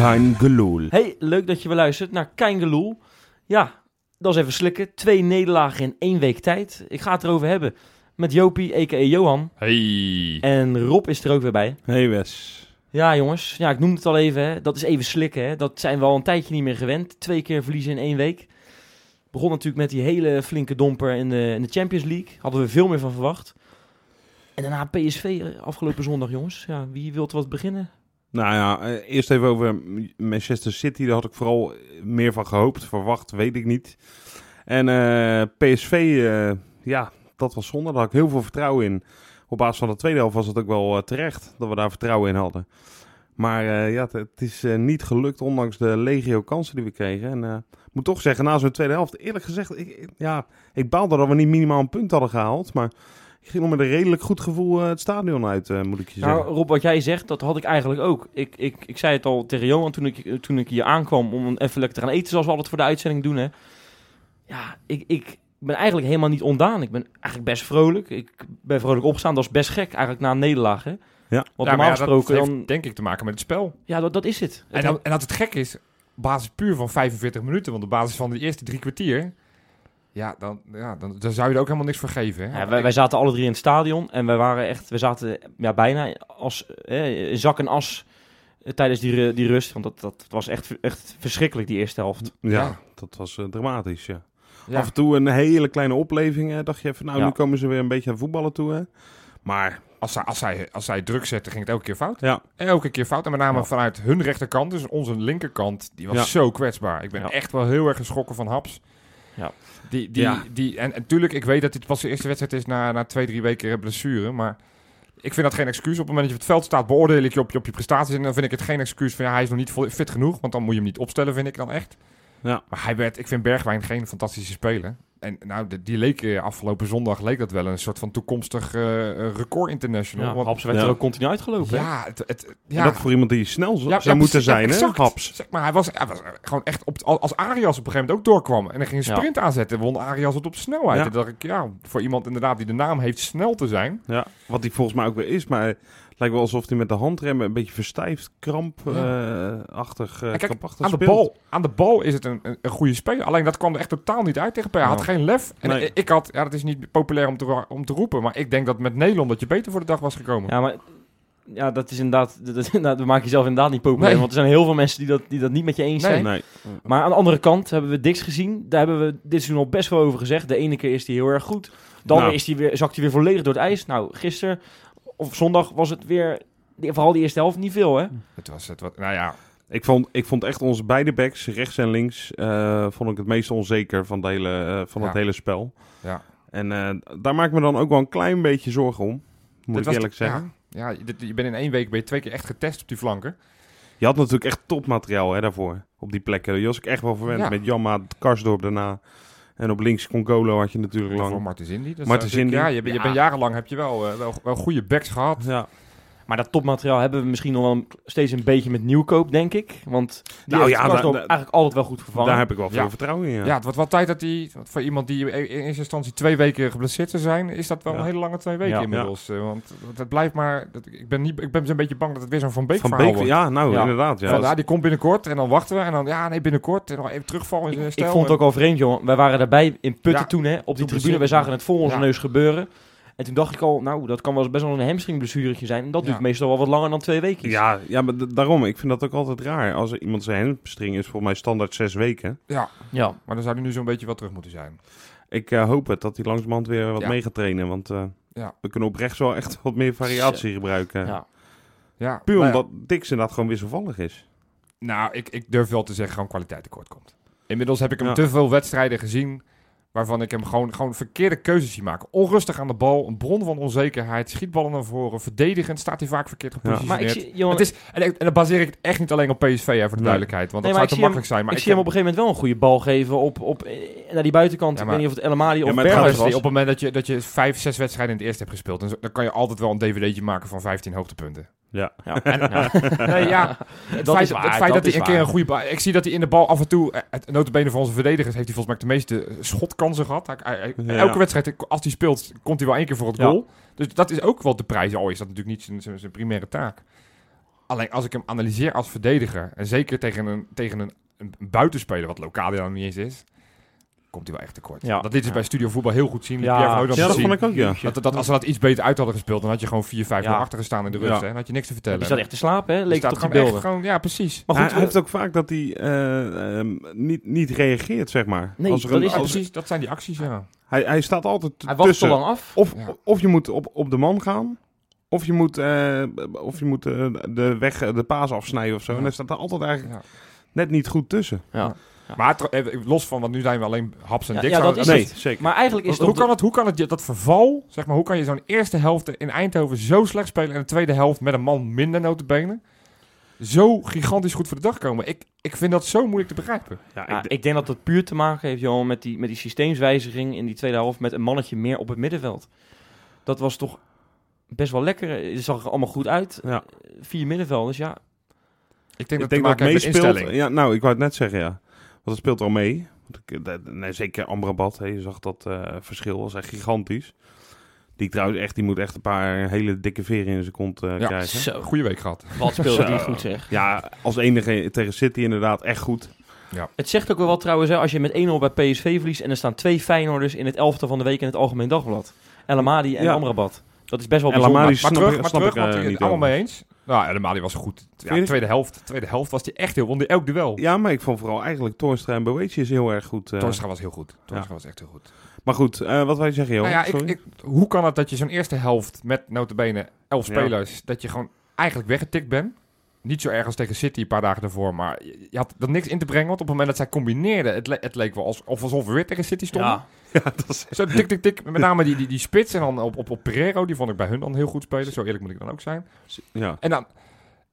Kein Geloel. Hey, leuk dat je weer luistert naar Keingeloel. Ja, dat is even slikken. Twee nederlagen in één week tijd. Ik ga het erover hebben met Jopie, a.k.a. Johan. Hey. En Rob is er ook weer bij. Hey Wes. Ja, jongens. Ja, ik noemde het al even. Hè. Dat is even slikken. Hè. Dat zijn we al een tijdje niet meer gewend. Twee keer verliezen in één week. Begon natuurlijk met die hele flinke domper in de, in de Champions League. Hadden we veel meer van verwacht. En daarna PSV afgelopen zondag, jongens. Ja, wie wilt wat beginnen? Nou ja, eh, eerst even over Manchester City. Daar had ik vooral meer van gehoopt. Verwacht, weet ik niet. En eh, PSV, eh, ja, dat was zonde. Daar had ik heel veel vertrouwen in. Op basis van de tweede helft was het ook wel eh, terecht dat we daar vertrouwen in hadden. Maar eh, ja, het, is eh, niet gelukt, ondanks de legio kansen die we kregen. En eh, ik moet toch zeggen, na zo'n tweede helft, eerlijk gezegd, ik- ja, ik baalde dat we niet minimaal een punt hadden gehaald. Maar ik ging nog met een redelijk goed gevoel eh, het stadion uit, eh, moet ik je zeggen. Nou, Rob, wat jij zegt, dat had ik eigenlijk ook. Ik, ik, ik zei het al tegen Johan toen ik, toen ik hier aankwam om even lekker te gaan eten, zoals we altijd voor de uitzending doen. Hè. Ja, ik, ik ben eigenlijk helemaal niet ondaan. Ik ben eigenlijk best vrolijk. Ik ben vrolijk opgestaan. Dat is best gek, eigenlijk na een nederlaag. Hè. Ja. Want Ja, maar normaal ja, dat gesproken heeft dan... denk ik te maken met het spel. Ja, dat, dat is het. En, dan, en dat het gek is, op basis puur van 45 minuten, want op basis van de eerste drie kwartier, ja, dan, ja, dan, dan zou je er ook helemaal niks voor geven. Hè? Ja, wij, wij zaten alle drie in het stadion en wij waren echt, we zaten ja, bijna als eh, zak en as eh, tijdens die, die rust. Want dat, dat was echt, echt verschrikkelijk, die eerste helft. Ja, Ja. dat was eh, dramatisch, ja. Ja. Af en toe een hele kleine opleving. hè. dacht je even, nou, Ja. nu komen ze weer een beetje aan voetballen toe. Hè. Maar Als, zij, als, zij, als zij druk zetten, ging het elke keer fout. ja, Elke keer fout. En met name Ja. vanuit hun rechterkant, dus onze linkerkant, die was Ja. zo kwetsbaar. Ik ben Ja. echt wel heel erg geschrokken van Haps. Ja. Die, die, Ja. die, en natuurlijk, ik weet dat dit pas de eerste wedstrijd is na, na twee, drie weken blessure. Maar ik vind dat geen excuus. Op het moment dat je op het veld staat, beoordeel ik je op je, op je prestaties. En dan vind ik het geen excuus van ja, hij is nog niet fit genoeg. Want dan moet je hem niet opstellen, vind ik dan echt. Ja. Maar hij werd, ik vind Bergwijn geen fantastische speler. En nou, de- die leek eh, afgelopen zondag leek dat wel een soort van toekomstig eh, eh, record international. Ja, Want- Haps werd Ja. er ook continu uitgelopen. ja, het, het, En dat voor iemand die snel zou ja, moeten zijn, hè? exact. Haps. Zeg maar, hij was, hij was gewoon echt op, als Arias op een gegeven moment ook doorkwam. En dan ging een Ja. sprint aanzetten. Won Arias het op snelheid. Ja. En dacht ik, ja, voor iemand inderdaad die de naam heeft snel te zijn. Ja, wat hij volgens mij ook weer is. Maar lijkt wel alsof hij met de handremmen een beetje verstijfd, krampachtig, uh, En kijk, krampachtig Aan de, bal, aan de bal is het een, een, een goede speler. Alleen dat kwam er echt totaal niet uit tegen. Hij had geen lef. En Nee. ik, had, ja, dat is niet populair om te, om te roepen. Maar ik denk dat met Nederland dat je beter voor de dag was gekomen. Ja, maar ja, dat is inderdaad, dat, dat, inderdaad, we maken jezelf inderdaad niet populair. Nee. Want er zijn heel veel mensen die dat, die dat niet met je eens Nee. zijn. Nee. Maar aan de andere kant hebben we Dix gezien. Daar hebben we dit seizoen al best wel over gezegd. De ene keer is hij heel erg goed. Dan Nou. is hij weer, zakt hij weer volledig door het ijs. Nou, gisteren of zondag was het weer, vooral die eerste helft, niet veel hè. Het was, het was, nou ja, Ik vond, ik vond echt onze beide backs, rechts en links, eh, vond ik het meest onzeker van, de hele, eh, van het hele spel. Ja. En eh, daar maak ik me dan ook wel een klein beetje zorgen om. Moet dit ik eerlijk de- zeggen. Ja, ja dit- je bent in één week ben je twee keer echt getest op die flanken. Je had natuurlijk echt topmateriaal hè, daarvoor. Op die plekken. Die was ik echt wel verwend. Ja. Met Jamma, Karsdorp daarna. En op links Congolo had je natuurlijk Voor lang. Martens Indy. Dat is Martens natuurlijk- Indy. Ja, je, je Ja. bent jarenlang heb je wel, eh, wel, wel goede backs gehad. Ja. Maar dat topmateriaal hebben we misschien nog wel steeds een beetje met nieuwkoop, denk ik. Want die Nou heeft ja, Karsdorp da- da- eigenlijk altijd wel goed vervangen. Daar heb ik wel veel Ja. vertrouwen in. Ja. Ja, het wordt wel tijd dat hij, voor iemand die in eerste instantie twee weken geblesseerd te zijn, is dat wel Ja. een hele lange twee weken Ja. inmiddels. eh, Want het blijft maar, dat, ik ben niet, ik ben een beetje bang dat het weer zo'n Van Beek Van verhaal Beek, wordt. ja, nou Ja. inderdaad. Ja. Van, ja, die komt binnenkort en dan wachten we en dan, ja nee, binnenkort en nog even terugvallen in zijn Ik, vond het ook al vreemd, jongen. Wij waren daarbij in Putten Ja, toen, hè, op die toen tribune. Wij zagen het voor onze Ja. neus gebeuren. En toen dacht ik al, nou, dat kan wel eens best wel een hamstringblessuretje zijn. En dat Ja. duurt meestal wel wat langer dan twee weken. Ja, ja, maar daarom. Ik vind dat ook altijd raar. Als er iemand zijn hamstring is, volgens mij standaard zes weken. Ja, ja. maar dan zou hij nu zo'n beetje wel terug moeten zijn. Ik eh, hoop het, dat hij langzamerhand weer wat Ja. mee gaat trainen. Want eh, Ja. we kunnen op rechts wel echt wat meer variatie gebruiken. ja. Ja, Puur nou ja. omdat Dix inderdaad gewoon wisselvallig is. Nou, ik, ik durf wel te zeggen gewoon kwaliteit tekort komt. Inmiddels heb ik hem Ja. te veel wedstrijden gezien Waarvan ik hem gewoon, gewoon verkeerde keuzes zie maken. Onrustig aan de bal, een bron van onzekerheid. Schietballen naar voren, verdedigend staat hij vaak verkeerd Maar gepositioneerd. ik zie, Johan, het is, en, en dan baseer ik het echt niet alleen op PSV, hè, voor de Nee. duidelijkheid. Want Nee, dat maar zou ik te makkelijk zijn. Maar ik zie hem op een gegeven moment wel een goede bal geven op, op, naar die buitenkant. Ja, ik maar- weet niet of het El Amadi of maar Berghuis was. op het moment dat je, dat je vijf, zes wedstrijden in het eerste hebt gespeeld, dan, dan kan je altijd wel een dvd'tje maken van 15 hoogtepunten. Ja. Ja. En, Ja. nee, ja, het Dat feit, is waar, het feit dat, dat hij een keer een goede bal... Ik zie dat hij in de bal af en toe... eh, Het notabene van onze verdedigers heeft hij volgens mij de meeste eh, schotkansen gehad. Hij- hij- hij- Ja. Elke wedstrijd, als hij speelt, komt hij wel één keer voor het Ja. goal. Dus dat is ook wel de prijs. Al is dat natuurlijk niet zijn, zijn, zijn primaire taak. Alleen als ik hem analyseer als verdediger... En zeker tegen een, tegen een, een buitenspeler, wat lokaal dan niet eens is... Komt hij wel echt tekort. Ja. Dat dit is Ja. bij Studio Voetbal heel goed zien. Ja. Dat zien. vond ik ook, ja. Dat, dat, als ze dat iets beter uit hadden gespeeld, dan had je gewoon 4-5 Ja. achter gestaan in de rust. Hè? Dan had je niks te vertellen. Die zat echt te slapen, hè? Leek het op gewoon beelden. echt gewoon, ja, precies. Maar hij, goed, hij we- heeft ook vaak dat hij eh, ehm, niet, niet reageert, zeg maar. Nee, als er dat een, is als- precies, dat zijn die acties, ja. hij, hij staat altijd hij wacht te tussen. lang af. Of, Ja. of je moet op, op de man gaan, of je moet, eh, of je moet eh, de weg, de paas afsnijden of zo. Ja. En hij staat er altijd eigenlijk ja. net niet goed tussen. Ja. Maar even los van, want nu zijn we alleen haps en Ja, diks. ja, dat is nee, het. zeker. Maar eigenlijk is hoe, het kan het, hoe kan het, dat verval, zeg maar, hoe kan je zo'n eerste helft in Eindhoven zo slecht spelen en de tweede helft met een man minder notenbenen zo gigantisch goed voor de dag komen? Ik, ik vind dat zo moeilijk te begrijpen. ja, Ja, ik, ik denk dat het puur te maken heeft, Johan, met die, met die systeemswijziging in die tweede helft met een mannetje meer op het middenveld. Dat was toch best wel lekker. Het zag er allemaal goed uit. ja. Vier middenvelders, ja. Ik denk ik dat het denk te dat maken heeft met meespeelt. instelling. Ja, nou, ik wou het net zeggen, ja. Want het speelt al mee. Want ik, dat- nee, zeker Amrabat, hè, je zag dat eh, verschil, was echt gigantisch. Die trouwens echt, die moet echt een paar hele dikke veren in zijn kont eh, Ja. krijgen. Zo, Goeie week gehad. wat speelde die goed zeg. Ja, als enige tegen City inderdaad echt goed. Het zegt ook wel wat trouwens, hè, als je met 1-0 bij PSV verliest en er staan twee Feyenoorders in het elftal van de week in het Algemeen Dagblad. El Amadi en Ja. Amrabat. Dat is best wel El bijzonder. Amadi Maar terug, maar snap terug, ik, want eh, ik het niet allemaal mee eens. Nou, helemaal die was goed. Ja, je? tweede helft, tweede helft was hij echt heel, won die elk duel. Ja, maar ik vond vooral eigenlijk Toornstra en Boetje is heel erg goed. eh. Torstra was heel goed. Torstra was echt heel goed. Maar goed, eh, wat wil je zeggen, joh? Nou ja, ik, hoe kan het dat je zo'n eerste helft met notabene elf Ja. spelers, dat je gewoon eigenlijk weggetikt bent? Niet zo erg als tegen City een paar dagen daarvoor, maar je, je had er niks in te brengen. Want op het moment dat zij combineerden, het, le- het leek wel als, of alsof we weer tegen City stonden. Ja, ja, dat is... Zo tik, tik, tik. Met name die, die, die spits en dan op, op, op Pereiro, die vond ik bij hun dan heel goed spelen. Zo eerlijk moet ik dan ook zijn. Ja. En dan,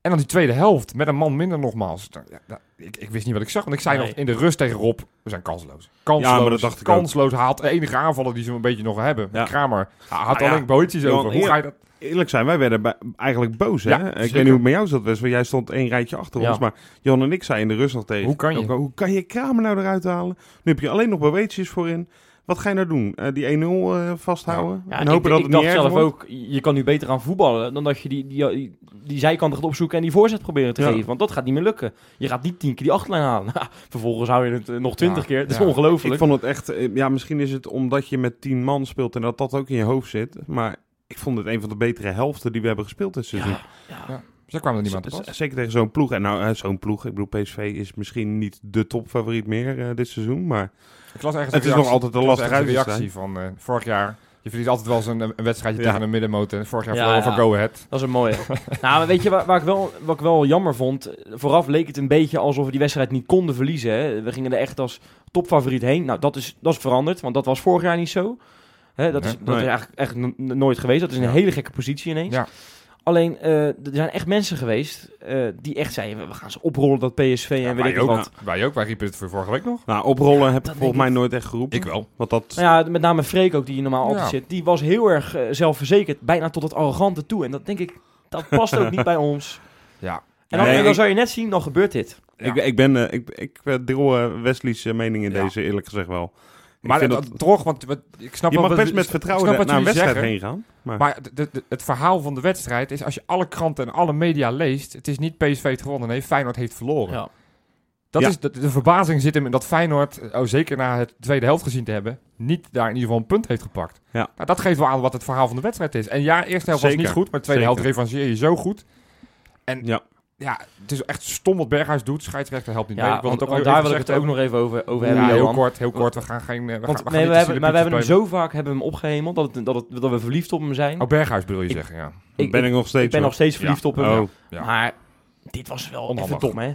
en dan die tweede helft, met een man minder nogmaals. Ja, nou, ik, ik wist niet wat ik zag, want ik zei Nee. nog in de rust tegen Rob, we zijn kansloos. Kansloos, Ja, maar dat dacht ik ook. kansloos. Haalt de enige aanvallen die ze een beetje nog hebben. Ja. Kramer, hij had ja, alleen bootjes Johan, over. Hoe ga je dat... Eerlijk zijn, wij werden bij- eigenlijk boos, hè? Ja, ik zeker. weet niet hoe het met jou zat, Wes, want jij stond één rijtje achter Ja. ons. Maar Jan en ik zeiden in de rust nog tegen... Hoe kan je? Ook, hoe kan je Kramer nou eruit halen? Nu heb je alleen nog Boetjes voorin. Wat ga je nou doen? Eh, die 1-0 eh, vasthouden? Ja, en ik, hopen dat ik het dacht zelf wordt? ook, je kan nu beter gaan voetballen dan dat je die, die, die, die zijkant gaat opzoeken en die voorzet proberen te Ja. geven. Want dat gaat niet meer lukken. Je gaat niet tien keer die achterlijn halen. Vervolgens hou je het eh, nog twintig Ja, keer. Dat is ja. ongelooflijk. Ik vond het echt... Ja, misschien is het omdat je met 10 man speelt en dat dat ook in je hoofd zit. Maar ik vond het een van de betere helften die we hebben gespeeld dit seizoen. Ja, ja. Dus daar kwam er niemand pas. Zeker tegen zo'n ploeg. En nou, zo'n ploeg. Ik bedoel, PSV is misschien niet de topfavoriet meer eh, dit seizoen. Maar Ik las ergens Het is nog altijd las lastige reactie van eh, vorig jaar. Je verliest altijd wel eens een, een wedstrijdje Ja. tegen een middenmoot. En vorig jaar Ja, verloren ja. van Go Ahead. Dat is een mooie. nou, maar weet je waar, waar ik wel, wat ik wel jammer vond? Vooraf leek het een beetje alsof we die wedstrijd niet konden verliezen. Hè? We gingen er echt als topfavoriet heen. Nou, dat is, dat is veranderd, want dat was vorig jaar niet zo. Hè, dat is, Nee. dat is eigenlijk, eigenlijk n- nooit geweest. Dat is een Ja. hele gekke positie ineens. Ja. Alleen, eh, er zijn echt mensen geweest eh, die echt zeiden... we gaan ze oprollen, dat PSV en Ja, weet wij, ik ook, wat. wij ook. Wij riepen het voor vorige week nog. nou, oprollen heb ik volgens mij nooit echt geroepen. Ik wel. Want dat... Nou ja, met name Freek ook, die hier normaal altijd Ja. zit. Die was heel erg eh, zelfverzekerd, bijna tot het arrogante toe. En dat denk ik, dat past ook niet bij ons. Ja. En dan, Nee, en dan ik- zou je net zien, dan gebeurt dit. Ja. Ik, ik ben... ik, ik deel Wesley's mening in Ja. deze, eerlijk gezegd wel. Ik Maar dat, dat- toch, want wat, ik snap je wel mag best met vertrouwen naar een wedstrijd zeggen. heen gaan. Maar, Maar de, de- het verhaal van de wedstrijd is, als je alle kranten en alle media leest, het is niet PSV heeft gewonnen, nee, Feyenoord heeft verloren. Ja. Dat Ja. is, de, de verbazing zit hem in dat Feyenoord, oh, zeker na het tweede helft gezien te hebben, niet daar in ieder geval een punt heeft gepakt. Ja. Nou, dat geeft wel aan wat het verhaal van de wedstrijd is. En ja, eerste helft was niet goed, maar de tweede helft revancheer je zo goed. En ja. Ja, het is echt stom wat Berghuis doet. Scheidsrechter helpt niet mee. Ja, Ik wil want, het ook want nog daar wil ik het ook nog even over, over Ja, hebben, heel kort, heel kort. We gaan geen... We Want, gaan, we gaan nee, niet we hebben, maar we hebben hem zo vaak hebben hem opgehemeld dat, het, dat, het, dat we verliefd op hem zijn. Oh, Berghuis bedoel je Ik- zeggen, ja. ik, ben ik nog steeds ik ben nog steeds verliefd Ja. op hem. Oh, Ja. Maar dit was wel Onhandig. even dom, hè?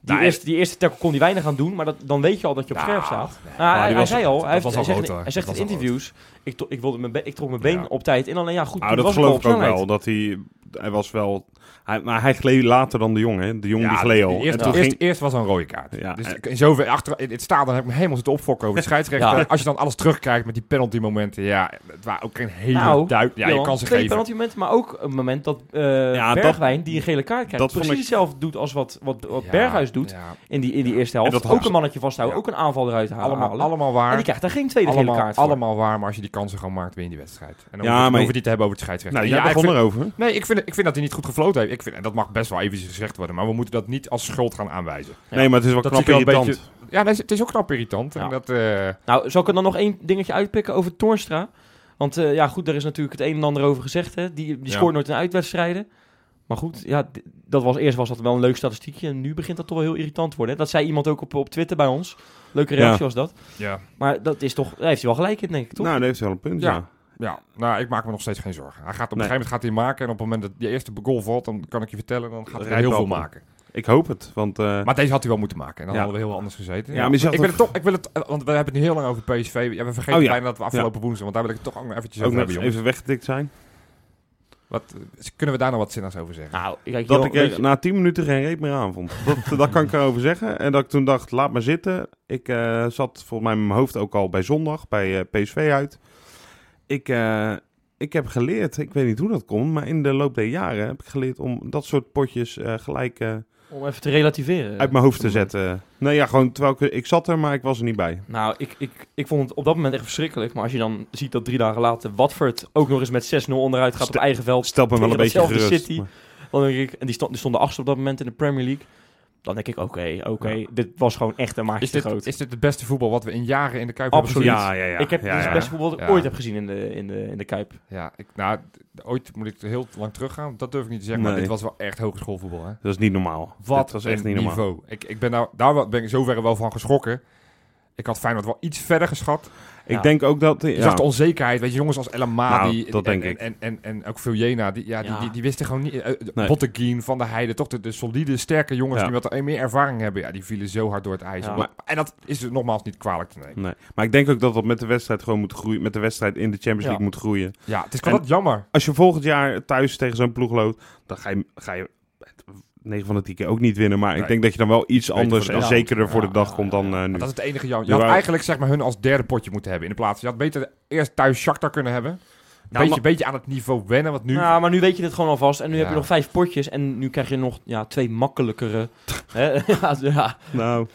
Die, Nou, eerste, die eerste tackle kon hij weinig aan doen, maar dat, dan weet je al dat je op Ja, scherp staat. nee. Nou, hij, zei al, hij, heeft, hij al zegt, hij zegt in interviews, ik, to- ik, wilde mijn be- ik trok mijn been Ja. op tijd in, alleen ja goed, Nou, dat was geloof ik ook wel. Dat hij, hij was wel... Hij, maar hij gleed later dan de jongen. Hè. De jongen die gleed al. Eerst, En toen eerst, ging, eerst was een rode kaart. Ja, dus in zover achter in het stadion heb ik me helemaal zitten opfokken over de scheidsrechter. Ja. Als je dan alles terugkijkt met die penalty momenten, ja, het waren ook geen hele Nou, duidelijk. Ja, je kan ze geven. penalty momenten, maar ook een moment dat eh Ja, dat- Bergwijn, die een gele kaart krijgt, dat precies ik- hetzelfde doet als wat, wat, wat Ja, Berghuis doet ja. in, die, in die eerste helft. En dat ook een mannetje vasthouden, Ja. ook een aanval eruit halen. Allemaal, allemaal waar. En die krijgt daar geen tweede allemaal, gele kaart voor. allemaal waar, maar als je die kansen gewoon maakt, win je die wedstrijd. En dan Ja, hoef maar- je niet te hebben over het scheidsrechter. nou, ja, jij ik begon vind, erover. nee, ik vind, ik vind dat hij niet goed gefloten heeft. Ik vind, en dat mag best wel even gezegd worden, maar we moeten dat niet als schuld gaan aanwijzen. Ja. Nee, maar het is wel Dat knap irritant. Ja, nee, het is ook knap irritant. En dat, eh, Nou, zal ik er dan nog één dingetje uitpikken over Toornstra? Want eh, ja, goed, daar is natuurlijk het een en ander over gezegd. Hè? Die, die Ja. scoort nooit in uitwedstrijden. Maar goed, ja, dat was, eerst was dat wel een leuk statistiekje. En nu begint dat toch wel heel irritant te worden. hè. Dat zei iemand ook op, op Twitter bij ons. Leuke reactie Ja. was dat. ja. Maar dat is toch, daar heeft hij wel gelijk in, denk ik, toch? Nou, dat heeft hij wel een punt, Ja. ja. Ja, nou, ik maak me nog steeds geen zorgen. Hij gaat op een Nee. gegeven moment gaat hij maken. En op het moment dat die eerste goal valt, dan kan ik je vertellen, dan gaat hij er heel wel veel maken. Ik hoop het, want... eh, Maar deze had hij wel moeten maken. En dan Ja. hadden we heel anders gezeten. Ja, maar ik, wil toch- het toch, ik wil het, want we hebben het nu heel lang over PSV. Ja, we vergeten Oh ja. bijna dat we afgelopen woensdag, want daar wil ik het toch ook nog eventjes ook over hebben, jongens. even weggetikt zijn. Wat, eh, kunnen we daar nog wat zinnigs over zeggen? Nou, kijk, Dat joh, ik er na 10 minuten geen reet meer aan vond. Dat, dat kan ik erover zeggen. En dat ik toen dacht, laat maar zitten. Ik eh, zat volgens mij met mijn hoofd ook al bij zondag, bij eh, PSV uit. Ik, eh, ik heb geleerd, ik weet niet hoe dat komt, maar in de loop der jaren heb ik geleerd om dat soort potjes eh, gelijk eh, om even te relativeren. uit mijn hoofd te zetten. Nee, ja, gewoon terwijl ik, ik zat er, maar ik was er niet bij. Nou, ik, ik, ik vond het op dat moment echt verschrikkelijk. Maar als je dan ziet dat drie dagen later Watford ook nog eens met 6-0 onderuit gaat Stel- op eigen veld. Stelt me wel een beetje gerust. City. maar- Dan denk ik, en die, stond, die stonden achtste op dat moment in de Premier League. Dan denk ik, oké, oké, Ja. dit was gewoon echt een maatje Is te dit, groot. is dit het beste voetbal wat we in jaren in de Kuip Absoluut. hebben gezien? Ja, ja, ja. ik heb ja, dit is ja. het beste voetbal dat ik Ja. ooit heb gezien in de, in de, in de Kuip. Ja, ik, nou, ooit moet ik heel lang teruggaan. Dat durf ik niet te zeggen, maar dit was wel echt hogeschoolvoetbal. Hè? Dat is niet normaal. Wat Dit was echt een niet normaal. niveau. Ik, ik ben nou, daar wel- ben ik zoverre wel van geschrokken. Ik had Feyenoord wel iets verder geschat. Ik Ja. denk ook dat... Je zag de onzekerheid. Weet je, jongens als El Amadi Nou, dat en, denk en, ik. En, en, en ook Viljena, die, ja, die, Ja. die, die wisten gewoon niet... Uh, Nee. Botteguin, Van der Heijden, toch de, de solide, sterke jongens Ja. die wat meer ervaring hebben. Ja, die vielen zo hard door het ijs. Ja. Maar- en dat is dus nogmaals niet kwalijk te nemen. Nee. Maar ik denk ook dat dat met de wedstrijd gewoon moet groeien. Met de wedstrijd in de Champions Ja. League moet groeien. Ja, het is wel wat jammer. Als je volgend jaar thuis tegen zo'n ploeg loopt, dan ga je, ga je 9 van de 10 keer ook niet winnen. Maar Nee. ik denk dat je dan wel iets Beter anders voor en de zekerder voor Ja, de dag ja, komt ja, dan ja. eh, nu. Dat is het enige jammer. Je had eigenlijk zeg maar hun als derde potje moeten hebben in de plaats. Je had beter eerst thuis Shakhtar kunnen hebben. Nou, beetje, maar- beetje aan het niveau wennen, wat nu... Nou, maar nu weet je dit gewoon alvast. En nu heb Ja. je nog vijf potjes. En nu krijg je nog ja, twee makkelijkere. hè? ja, ja. Nou,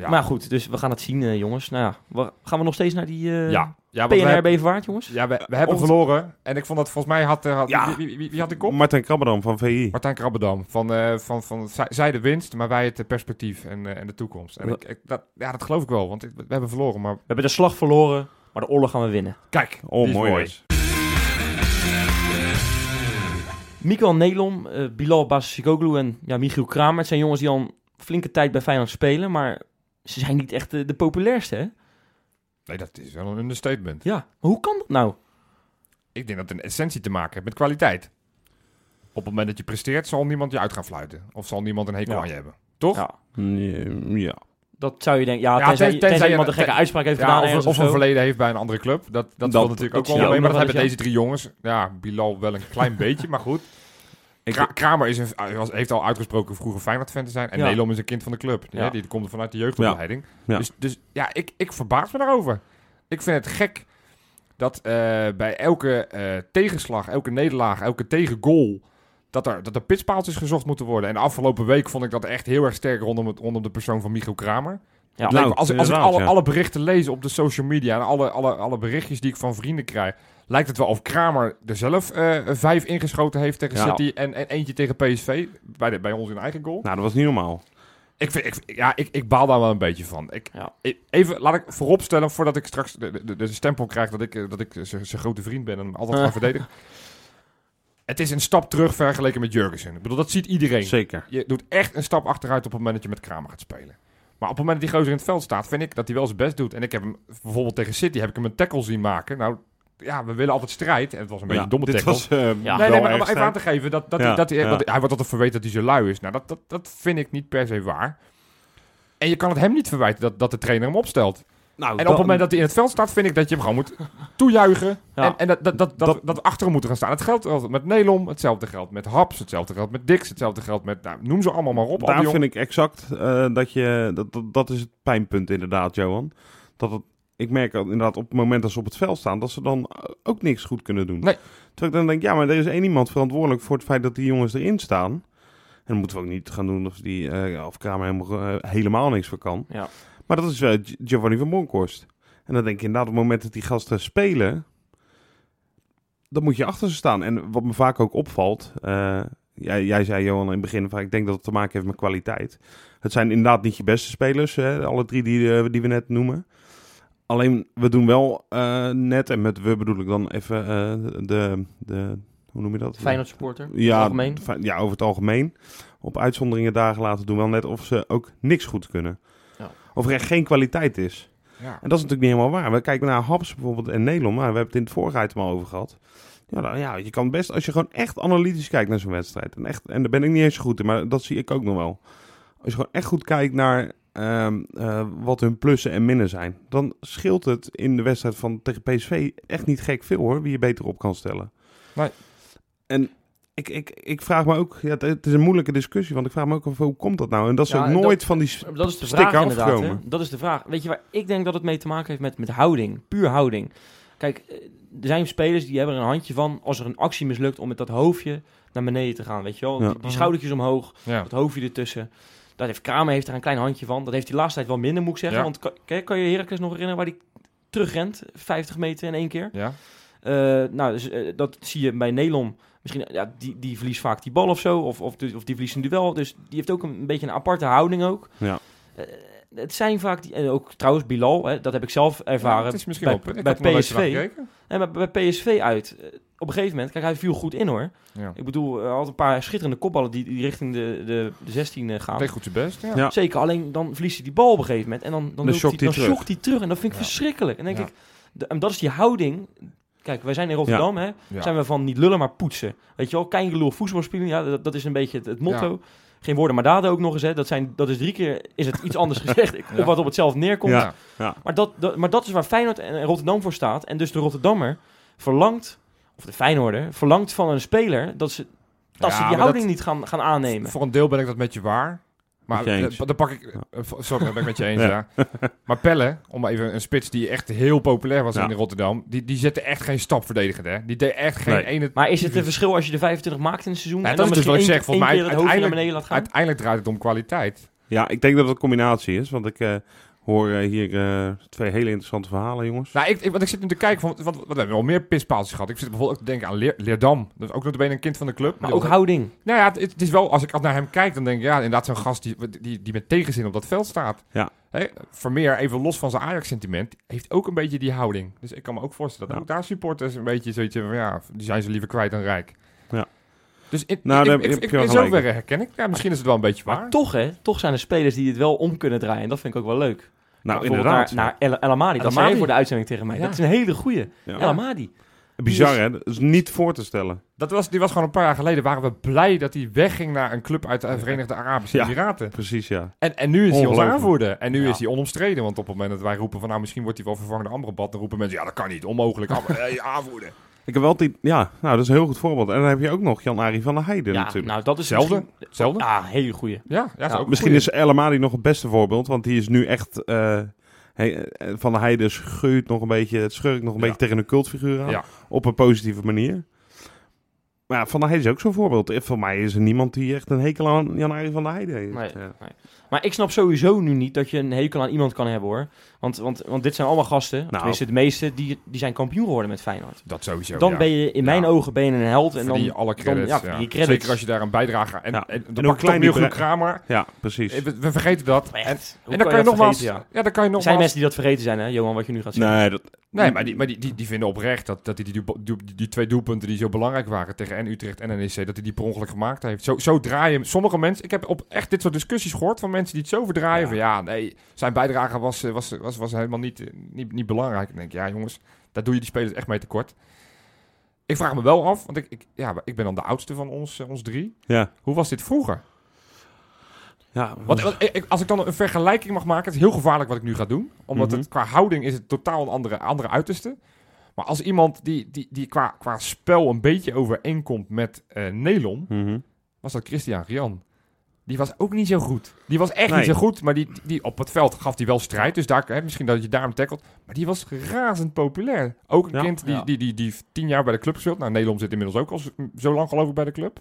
ja. Maar goed, dus we gaan het zien, eh, jongens. Nou ja, we- gaan we nog steeds naar die eh ja. Ja, PNR Beverwaard, jongens? ja, we, we hebben verloren. En ik vond dat volgens mij had... eh, had Ja. wie, wie, wie, wie had de kop? Martijn Krabberdam van VI. Martijn Krabbedam. Van, eh, van, van, zij, zij de winst, maar wij het perspectief en, en de toekomst. En ik, ik- dat, ja, dat geloof ik wel, want ik- we hebben verloren. Maar We hebben de slag verloren, maar de oorlog gaan we winnen. kijk, Oh, die is mooi. mooi. is. Mikael Nelom, eh, Bilal Basikoglu en ja, Michiel Kramer. Het zijn jongens die al een flinke tijd bij Feyenoord spelen, maar ze zijn niet echt de, de populairste, hè? Nee, dat is wel een understatement. Ja, maar hoe kan dat nou? Ik denk dat het een essentie te maken heeft met kwaliteit. Op het moment dat je presteert, zal niemand je uit gaan fluiten. Of zal niemand een hekel Ja. aan je hebben. Toch? Ja, Ja. dat zou je denken. Ja, Ja, tenzij, iemand een gekke uitspraak heeft Ja, gedaan of, of of een verleden heeft bij een andere club. Dat, dat, Dat- zal natuurlijk dat ook wel mee. Maar dat hebben deze drie jongens. Ja, Bilal wel een klein beetje, maar goed. Kra- Kramer is een, hij was, heeft al uitgesproken vroeger Feyenoord-fan te zijn. En Ja. Nelom is een kind van de club. Die, Ja. hè, die komt vanuit de jeugdopleiding. Ja. Dus, dus ja, ik, ik verbaas me daarover. Ik vind het gek dat eh, bij elke eh, tegenslag, elke nederlaag, elke tegengoal... Dat er, dat er pitspaaltjes gezocht moeten worden. En de afgelopen week vond ik dat echt heel erg sterk rondom, het, rondom de persoon van Michiel Kramer. Ja. Nou, als, ik- als ik alle, alle berichten lees op de social media en alle, alle, alle berichtjes die ik van vrienden krijg, lijkt het wel of Kramer er zelf eh, vijf ingeschoten heeft tegen Ja. City en, en eentje tegen PSV bij, de, bij ons in eigen goal. Nou, dat was niet normaal. Ik, vind, ik, ja, ik, ik baal daar wel een beetje van. Ik, Ja. even, laat ik vooropstellen, voordat ik straks de, de, de stempel krijg dat ik, eh, dat ik zijn zijn grote vriend ben en hem altijd ga verdedigen. Het is een stap terug vergeleken met Jurgensen. Ik bedoel, dat ziet iedereen. Zeker. Je doet echt een stap achteruit op het moment dat je met Kramer gaat spelen. Maar op het moment dat die gozer in het veld staat, vind ik dat hij wel zijn best doet. En ik heb hem bijvoorbeeld tegen City heb ik hem een tackle zien maken. Nou, ja, we willen altijd strijd. En het was een beetje Ja, een domme tackle. was eh, Ja. nee, nee, maar om even aan te geven dat, dat, dat hij, ja. want hij wordt altijd verweten dat hij zo lui is. Nou, dat, dat, dat vind ik niet per se waar. En je kan het hem niet verwijten dat, dat de trainer hem opstelt. Nou, En op het moment dat hij in het veld staat, vind ik dat je hem gewoon moet toejuichen. Ja. En, en dat, dat, dat, dat, Dat- dat we achter hem moeten gaan staan. Het geldt altijd met Nelom, hetzelfde geldt met Haps, hetzelfde geldt met Dix, hetzelfde geldt met, nou, noem ze allemaal maar op. Daar vind ik exact eh, dat je... Dat, dat, dat is het pijnpunt inderdaad, Johan. Dat het, ik merk inderdaad op het moment dat ze op het veld staan... dat ze dan ook niks goed kunnen doen. Nee. Terwijl ik dan denk, ja, maar er is één iemand verantwoordelijk... voor het feit dat die jongens erin staan. En dan moeten we ook niet gaan doen of, die, eh, of Kramer helemaal, eh, helemaal niks voor kan. Ja. Maar dat is eh, Gi- Giovanni van Bronckhorst. En dan denk je inderdaad op het moment dat die gasten spelen... dan moet je achter ze staan. En wat me vaak ook opvalt... eh, jij, jij zei Johan in het begin, van, ik denk dat het te maken heeft met kwaliteit. Het zijn inderdaad niet je beste spelers, hè, alle drie die, eh, die we net noemen. Alleen, we doen wel eh, net, en met we bedoel ik dan even eh, de, de, hoe noem je dat? Feyenoord supporter, Ja, algemeen. ja, over het algemeen. Op uitzonderingen dagen laten doen wel net of ze ook niks goed kunnen. Ja. Of er echt geen kwaliteit is. Ja. En dat is natuurlijk niet helemaal waar. We kijken naar Haps bijvoorbeeld en Nelom. Nou, we hebben het in het vorige item al over gehad. Ja, nou, ja, je kan best, als je gewoon echt analytisch kijkt naar zo'n wedstrijd. En, echt, en daar ben ik niet eens zo goed in, maar dat zie ik ook nog wel. Als je gewoon echt goed kijkt naar ehm, eh, wat hun plussen en minnen zijn. Dan scheelt het in de wedstrijd van tegen PSV echt niet gek veel hoor. Wie je beter op kan stellen. Nee. En ik, ik, ik vraag me ook, ja, het, het is een moeilijke discussie, want ik vraag me ook af hoe komt dat nou? En dat is Ja, ook nooit dat- van die Dat is de vraag. Hè? Dat is de vraag. Weet je waar ik denk dat het mee te maken heeft met, met houding. Puur houding. Kijk, eh, er zijn spelers die hebben er een handje van als er een actie mislukt om met dat hoofdje naar beneden te gaan. Weet je wel? Ja. Die, die schoudertjes omhoog, Ja. dat hoofdje ertussen. Dat heeft Kramer heeft er een klein handje van. Dat heeft hij de laatste tijd wel minder, moet ik zeggen. Ja. Want kan, kan- je Heracles nog herinneren waar hij terugrent? 50 meter in één keer. Ja. Eh, nou, dus, eh, dat zie je bij Nelom. Misschien, ja, die, die verliest vaak die bal of zo. Of, of, of die verliest een duel. Dus die heeft ook een, een beetje een aparte houding ook. Ja. Eh, het zijn vaak, die, en ook trouwens Bilal, hè, dat heb ik zelf ervaren. het is misschien bij, bij PSV. gekeken. Nee, maar bij PSV uit. eh, Op een gegeven moment, kijk, hij viel goed in hoor. Ja. Ik bedoel, hij had een paar schitterende kopballen die, die richting de, de, de 16 eh, gaan. Deed goed zijn best. Ja. Ja. Zeker, alleen dan verliest hij die bal op een gegeven moment. En dan, dan, Dan shokt hij, hij dan terug. shokt hij terug. En dat vind ik Ja. verschrikkelijk. En denk Ja. ik, de- en dat is die houding. Kijk, wij zijn in Rotterdam, hè. Ja. Zijn we van niet lullen, maar poetsen. Weet je wel, kein gelul voetbal spelen. Ja, dat, dat is een beetje het, het motto. Geen woorden, maar daden ook nog eens. Hè. Dat, zijn, dat is drie keer is het iets anders gezegd. Ja. Op wat op hetzelfde neerkomt. Ja. Ja. Maar, dat, dat, maar dat is waar Feyenoord en Rotterdam voor staat. En dus de Rotterdammer verlangt, of de Feyenoorder, verlangt van een speler dat ze, dat ze die houding dat- niet gaan, gaan aannemen. Voor een deel ben ik dat met je waar. Maar eh, dan pak ik... eh, Sorry, dat ben ik met je eens, ja. Maar Pelle, om even een spits die echt heel populair was Ja. in Rotterdam, die, die zette echt geen stap verdedigend, hè. Die deed echt geen Nee. ene... Maar is het een verschil als je de 25 maakt in een seizoen? Ja, en dat dan is dus wat ik zeg. Volgens mij het uiteindelijk, beneden laat gaan? uiteindelijk draait het om kwaliteit. Ja, ik denk dat het een combinatie is. Want ik eh, hoor hier eh, twee hele interessante verhalen, jongens. Nou, ik, ik, want ik zit nu te kijken, van, want, we hebben wel meer pispaaltjes gehad. Ik zit bijvoorbeeld ook te denken aan Leer, Leerdam. Dat is ook nog een kind van de club. Maar ook houding. Nou ja, het, het is wel, als ik naar hem kijk, dan denk ik, ja, inderdaad zo'n gast die, die, die met tegenzin op dat veld staat. Ja. Hè, Vermeer, even los van zijn Ajax-sentiment, heeft ook een beetje die houding. Dus ik kan me ook voorstellen dat Ja. ook daar supporters een beetje zoiets hebben van, ja, die zijn ze liever kwijt dan rijk. Ja. Dus in, Nou, ik, ik, heb ik, ik- in zoverre herken ik. Ja, misschien is het wel een beetje waar. Maar toch, hè? Toch zijn er spelers die het wel om kunnen draaien. En dat vind ik ook wel leuk. Nou, inderdaad. Naar, naar El, Amadi. Dat zei voor de uitzending tegen mij. Dat is een hele goeie. Ja. El Amadi. Bizar, hè? Dat is niet voor te stellen. Dat was, die was gewoon een paar jaar geleden, waren we blij dat hij wegging naar een club uit de Verenigde Arabische Ja. Emiraten. Precies, ja. En, en nu is hij ons aanvoerder. En nu Ja. is hij onomstreden. Want op het moment dat wij roepen van nou misschien wordt hij wel vervangen door Amrabat, dan roepen mensen ja dat kan niet, onmogelijk. Am- eh, aanvoerder. Ik heb wel die... Ja, nou, dat is een heel goed voorbeeld. En dan heb je ook nog Jan-Arie van der Heijden Ja, natuurlijk. nou dat is Hetzelfde. Hetzelfde. Ja, hele goeie. Ja, ja, Misschien een is El Amadi nog het beste voorbeeld, want die is nu echt... eh, eh, van der Heijden schuurt nog een beetje, het schurkt nog een Ja. beetje tegen een cultfiguur aan. Ja. Op een positieve manier. Maar ja, Van der Heijden is ook zo'n voorbeeld. Eh, Voor mij is er niemand die echt een hekel aan Jan-Arie van der Heijden heeft. Nee, Ja. nee. Maar ik snap sowieso nu niet dat je een hekel aan iemand kan hebben hoor. Want, want, want dit zijn allemaal gasten, Nou. tenminste de meeste, die, die zijn kampioen geworden met Feyenoord. Dat sowieso. Dan ja. ben je in mijn Ja. ogen ben je een held. En En dan, dan je alle dan- credits. ja, ja. je credits. Zeker als je daar een bijdrage aan. En, Ja. en, En dan hoe pak ik klein die Kramer. Ja, precies. We, we vergeten dat. En, en dan kan je nogmaals. Ja. dan kan je Er nogmaals. zijn mensen die dat vergeten zijn hè, Johan, wat je nu gaat zeggen. Nee, dat, Nee, maar die, maar die, die, die vinden oprecht dat, dat hij die, die, die, die twee doelpunten die zo belangrijk waren tegen en Utrecht en NEC, dat hij die per ongeluk gemaakt heeft. Zo, zo draaien sommige mensen. Ik heb op echt dit soort discussies gehoord van mensen die het zo verdraaien. Ja. Van ja, nee, zijn bijdrage was, was, was, was helemaal niet, niet, niet belangrijk. Ik denk, ja jongens, daar doe je die spelers echt mee tekort. Ik vraag me wel af, want ik, ik, ja, ik ben dan de oudste van ons, eh, ons drie. ja. Hoe was dit vroeger? Ja, Want, want ik- als ik dan een vergelijking mag maken, het is heel gevaarlijk wat ik nu ga doen. Omdat Mhm. het qua houding is het totaal een andere, andere uiterste. Maar als iemand die, die, die qua, qua spel een beetje overeenkomt met eh Nelon, Mhm. was dat Christian Rian. Die was ook niet zo goed. Die was echt Nee. niet zo goed, maar die, die, op het veld gaf hij wel strijd. Dus daar, hè, misschien dat je daarom tackelt. Maar die was razend populair. Ook een Ja. kind die, Ja. die, die, die, tien jaar bij de club speelt. Nou, Nederland zit inmiddels ook al zo- lang geloof ik bij de club.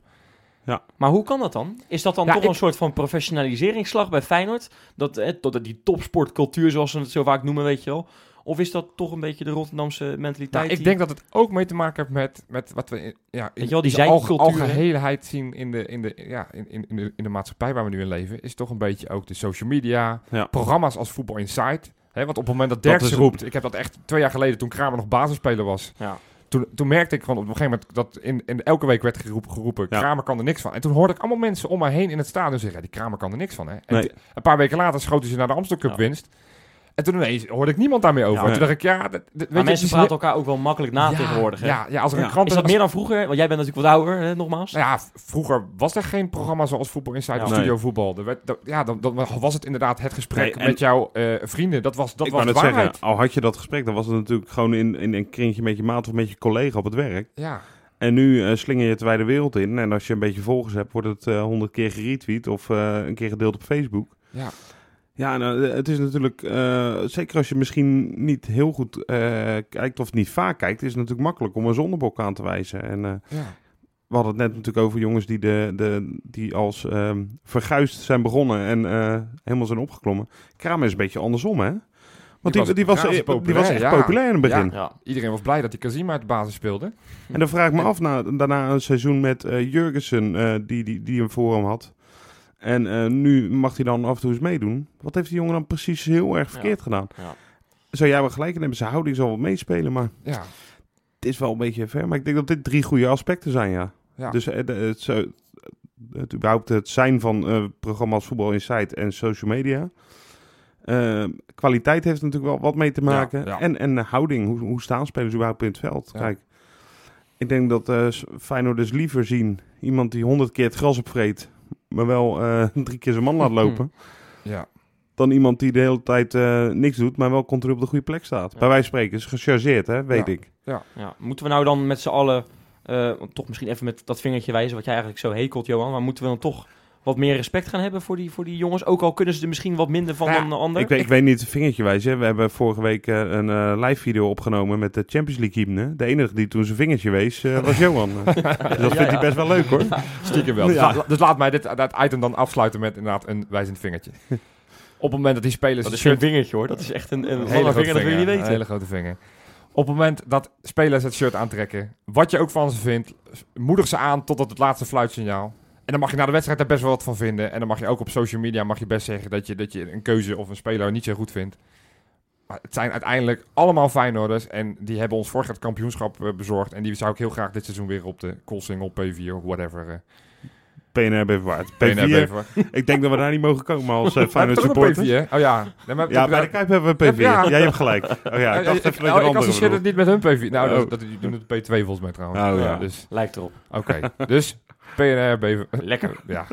Maar hoe kan dat dan? Is dat dan Ja, toch ik- een soort van professionaliseringsslag bij Feyenoord? Dat, eh, dat die topsportcultuur, zoals ze het zo vaak noemen, weet je wel? Of is dat toch een beetje de Rotterdamse mentaliteit? Nou, ik die- denk dat het ook mee te maken heeft met, met wat we in, ja, in je wel, die zijn alge- algeheelheid zien in de, in, de, ja, in, in, in, de, in de maatschappij waar we nu in leven. Is toch een beetje ook de social media, Ja. programma's als Voetbal Insight. Hè, want op het moment dat Derksen roept, ik heb dat echt twee jaar geleden toen Kramer nog basisspeler was. Ja. Toen, toen merkte ik gewoon op een gegeven moment dat in, in elke week werd geroepen, geroepen Ja. Kramer kan er niks van. En toen hoorde ik allemaal mensen om mij heen in het stadion zeggen, die Kramer kan er niks van. Hè? En Nee. een paar weken later schoten ze naar de Amstel Cup Ja. winst. En toen ineens hoorde ik niemand daarmee over. Ja. En toen dacht ik, ja, dat, dat- weet je, Maar het mensen is praten elkaar ook wel makkelijk na ja, tegenwoordig. Hè? Ja, ja, als er een krant... Is dat meer dan vroeger? Want jij bent natuurlijk wat ouder, hè, nogmaals. Nou ja, vroeger was er geen programma zoals Voetbal Ja. of Studio Voetbal. Er werd, dat- ja, dan, dan was het inderdaad het gesprek Nee, met jouw eh, vrienden. Dat was, dat ik was de waarheid. zeggen, al had je dat gesprek, dan was het natuurlijk gewoon in, in een kringetje met je maat of met je collega op het werk. Ja, En nu eh, slinger je het wijde wereld in. En als je een beetje volgers hebt, wordt het eh, honderd keer geretweet of eh, een keer gedeeld op Facebook. ja. Ja, nou, eh, het is natuurlijk, eh, zeker als je misschien niet heel goed eh, kijkt of niet vaak kijkt, is het natuurlijk makkelijk om een zondebok aan te wijzen. En ja. we hadden het net natuurlijk over jongens die, de, de, die als ehm verguisd zijn begonnen en helemaal zijn opgeklommen. Kramer is een beetje andersom, hè? Want die, was die, was, die was populair, echt ja. populair in het begin. Ja. Iedereen was blij dat die Kazima uit de basis speelde. En dan vraag ik me af, na, daarna een seizoen met Jurgensen, die, die, die voor hem had. En eh, nu mag hij dan af en toe eens meedoen. Wat heeft die jongen dan precies heel erg verkeerd Ja. gedaan? Ja. Zou jij wel gelijk in hebben? Zijn houding zal wel meespelen, maar Ja, het is wel een beetje ver. Maar ik denk dat dit drie goede aspecten zijn, ja. ja. Dus eh, het, het, überhaupt het zijn van eh, programma's Voetbal Insight en social media. Kwaliteit heeft natuurlijk wel wat mee te maken. ja. En, en houding, hoe, hoe staan spelers überhaupt in het veld? Kijk, ik denk dat eh Feyenoord dus liever zien iemand die honderd keer het gras opvreet, maar wel eh, drie keer zijn man laat lopen, ja. dan iemand die de hele tijd eh, niks doet, maar wel continu op de goede plek staat. Ja. Bij wijze van spreken is gechargeerd, hè, weet Ja. ik. Ja. Moeten we nou dan met z'n allen, eh, toch misschien even met dat vingertje wijzen, wat jij eigenlijk zo hekelt, Johan, maar moeten we dan toch wat meer respect gaan hebben voor die, voor die jongens? Ook al kunnen ze er misschien wat minder van Nou ja, dan de ander. Ik weet, ik weet niet, vingertje wijzen. We hebben vorige week eh, een eh, live video opgenomen met de Champions League hymne. De enige die toen zijn vingertje wees, eh, was Johan. dus dat Ja, vindt ja. hij best wel leuk hoor. Stiekem wel. Dus, dus laat mij dit dat item dan afsluiten met inderdaad een wijzend vingertje. Op het moment dat die spelers... dat is geen shirt- vingertje hoor, dat is echt een, een, Een lange hele grote vinger, dat wil je niet Een weten. hele grote vinger. Op het moment dat spelers het shirt aantrekken, wat je ook van ze vindt, moedig ze aan tot het laatste fluitsignaal. En dan mag je na de wedstrijd daar best wel wat van vinden. En dan mag je ook op social media mag je best zeggen dat je, dat je een keuze of een speler niet zo goed vindt. Maar het zijn uiteindelijk allemaal Feyenoorders. En die hebben ons vorig jaar het kampioenschap eh, bezorgd. En die zou ik heel graag dit seizoen weer op de Koolsingel, P4, whatever. PNR Beverwaard. PNR P4. bever. Ik denk dat we daar niet mogen komen als uh, Feyenoord. P4? Oh ja. Nee, maar, Ja, bij de Kuip hebben we een P4. Ja. Jij hebt gelijk. Oh ja, ik dacht even dat je een oh, ik andere associeer het niet met hun P4. Nou, dat, Oh. dat, die doen het P2 volgens mij trouwens. Oh, ja. Dus, Lijkt erop. oké. dus PNR, bever. Lekker. Ja.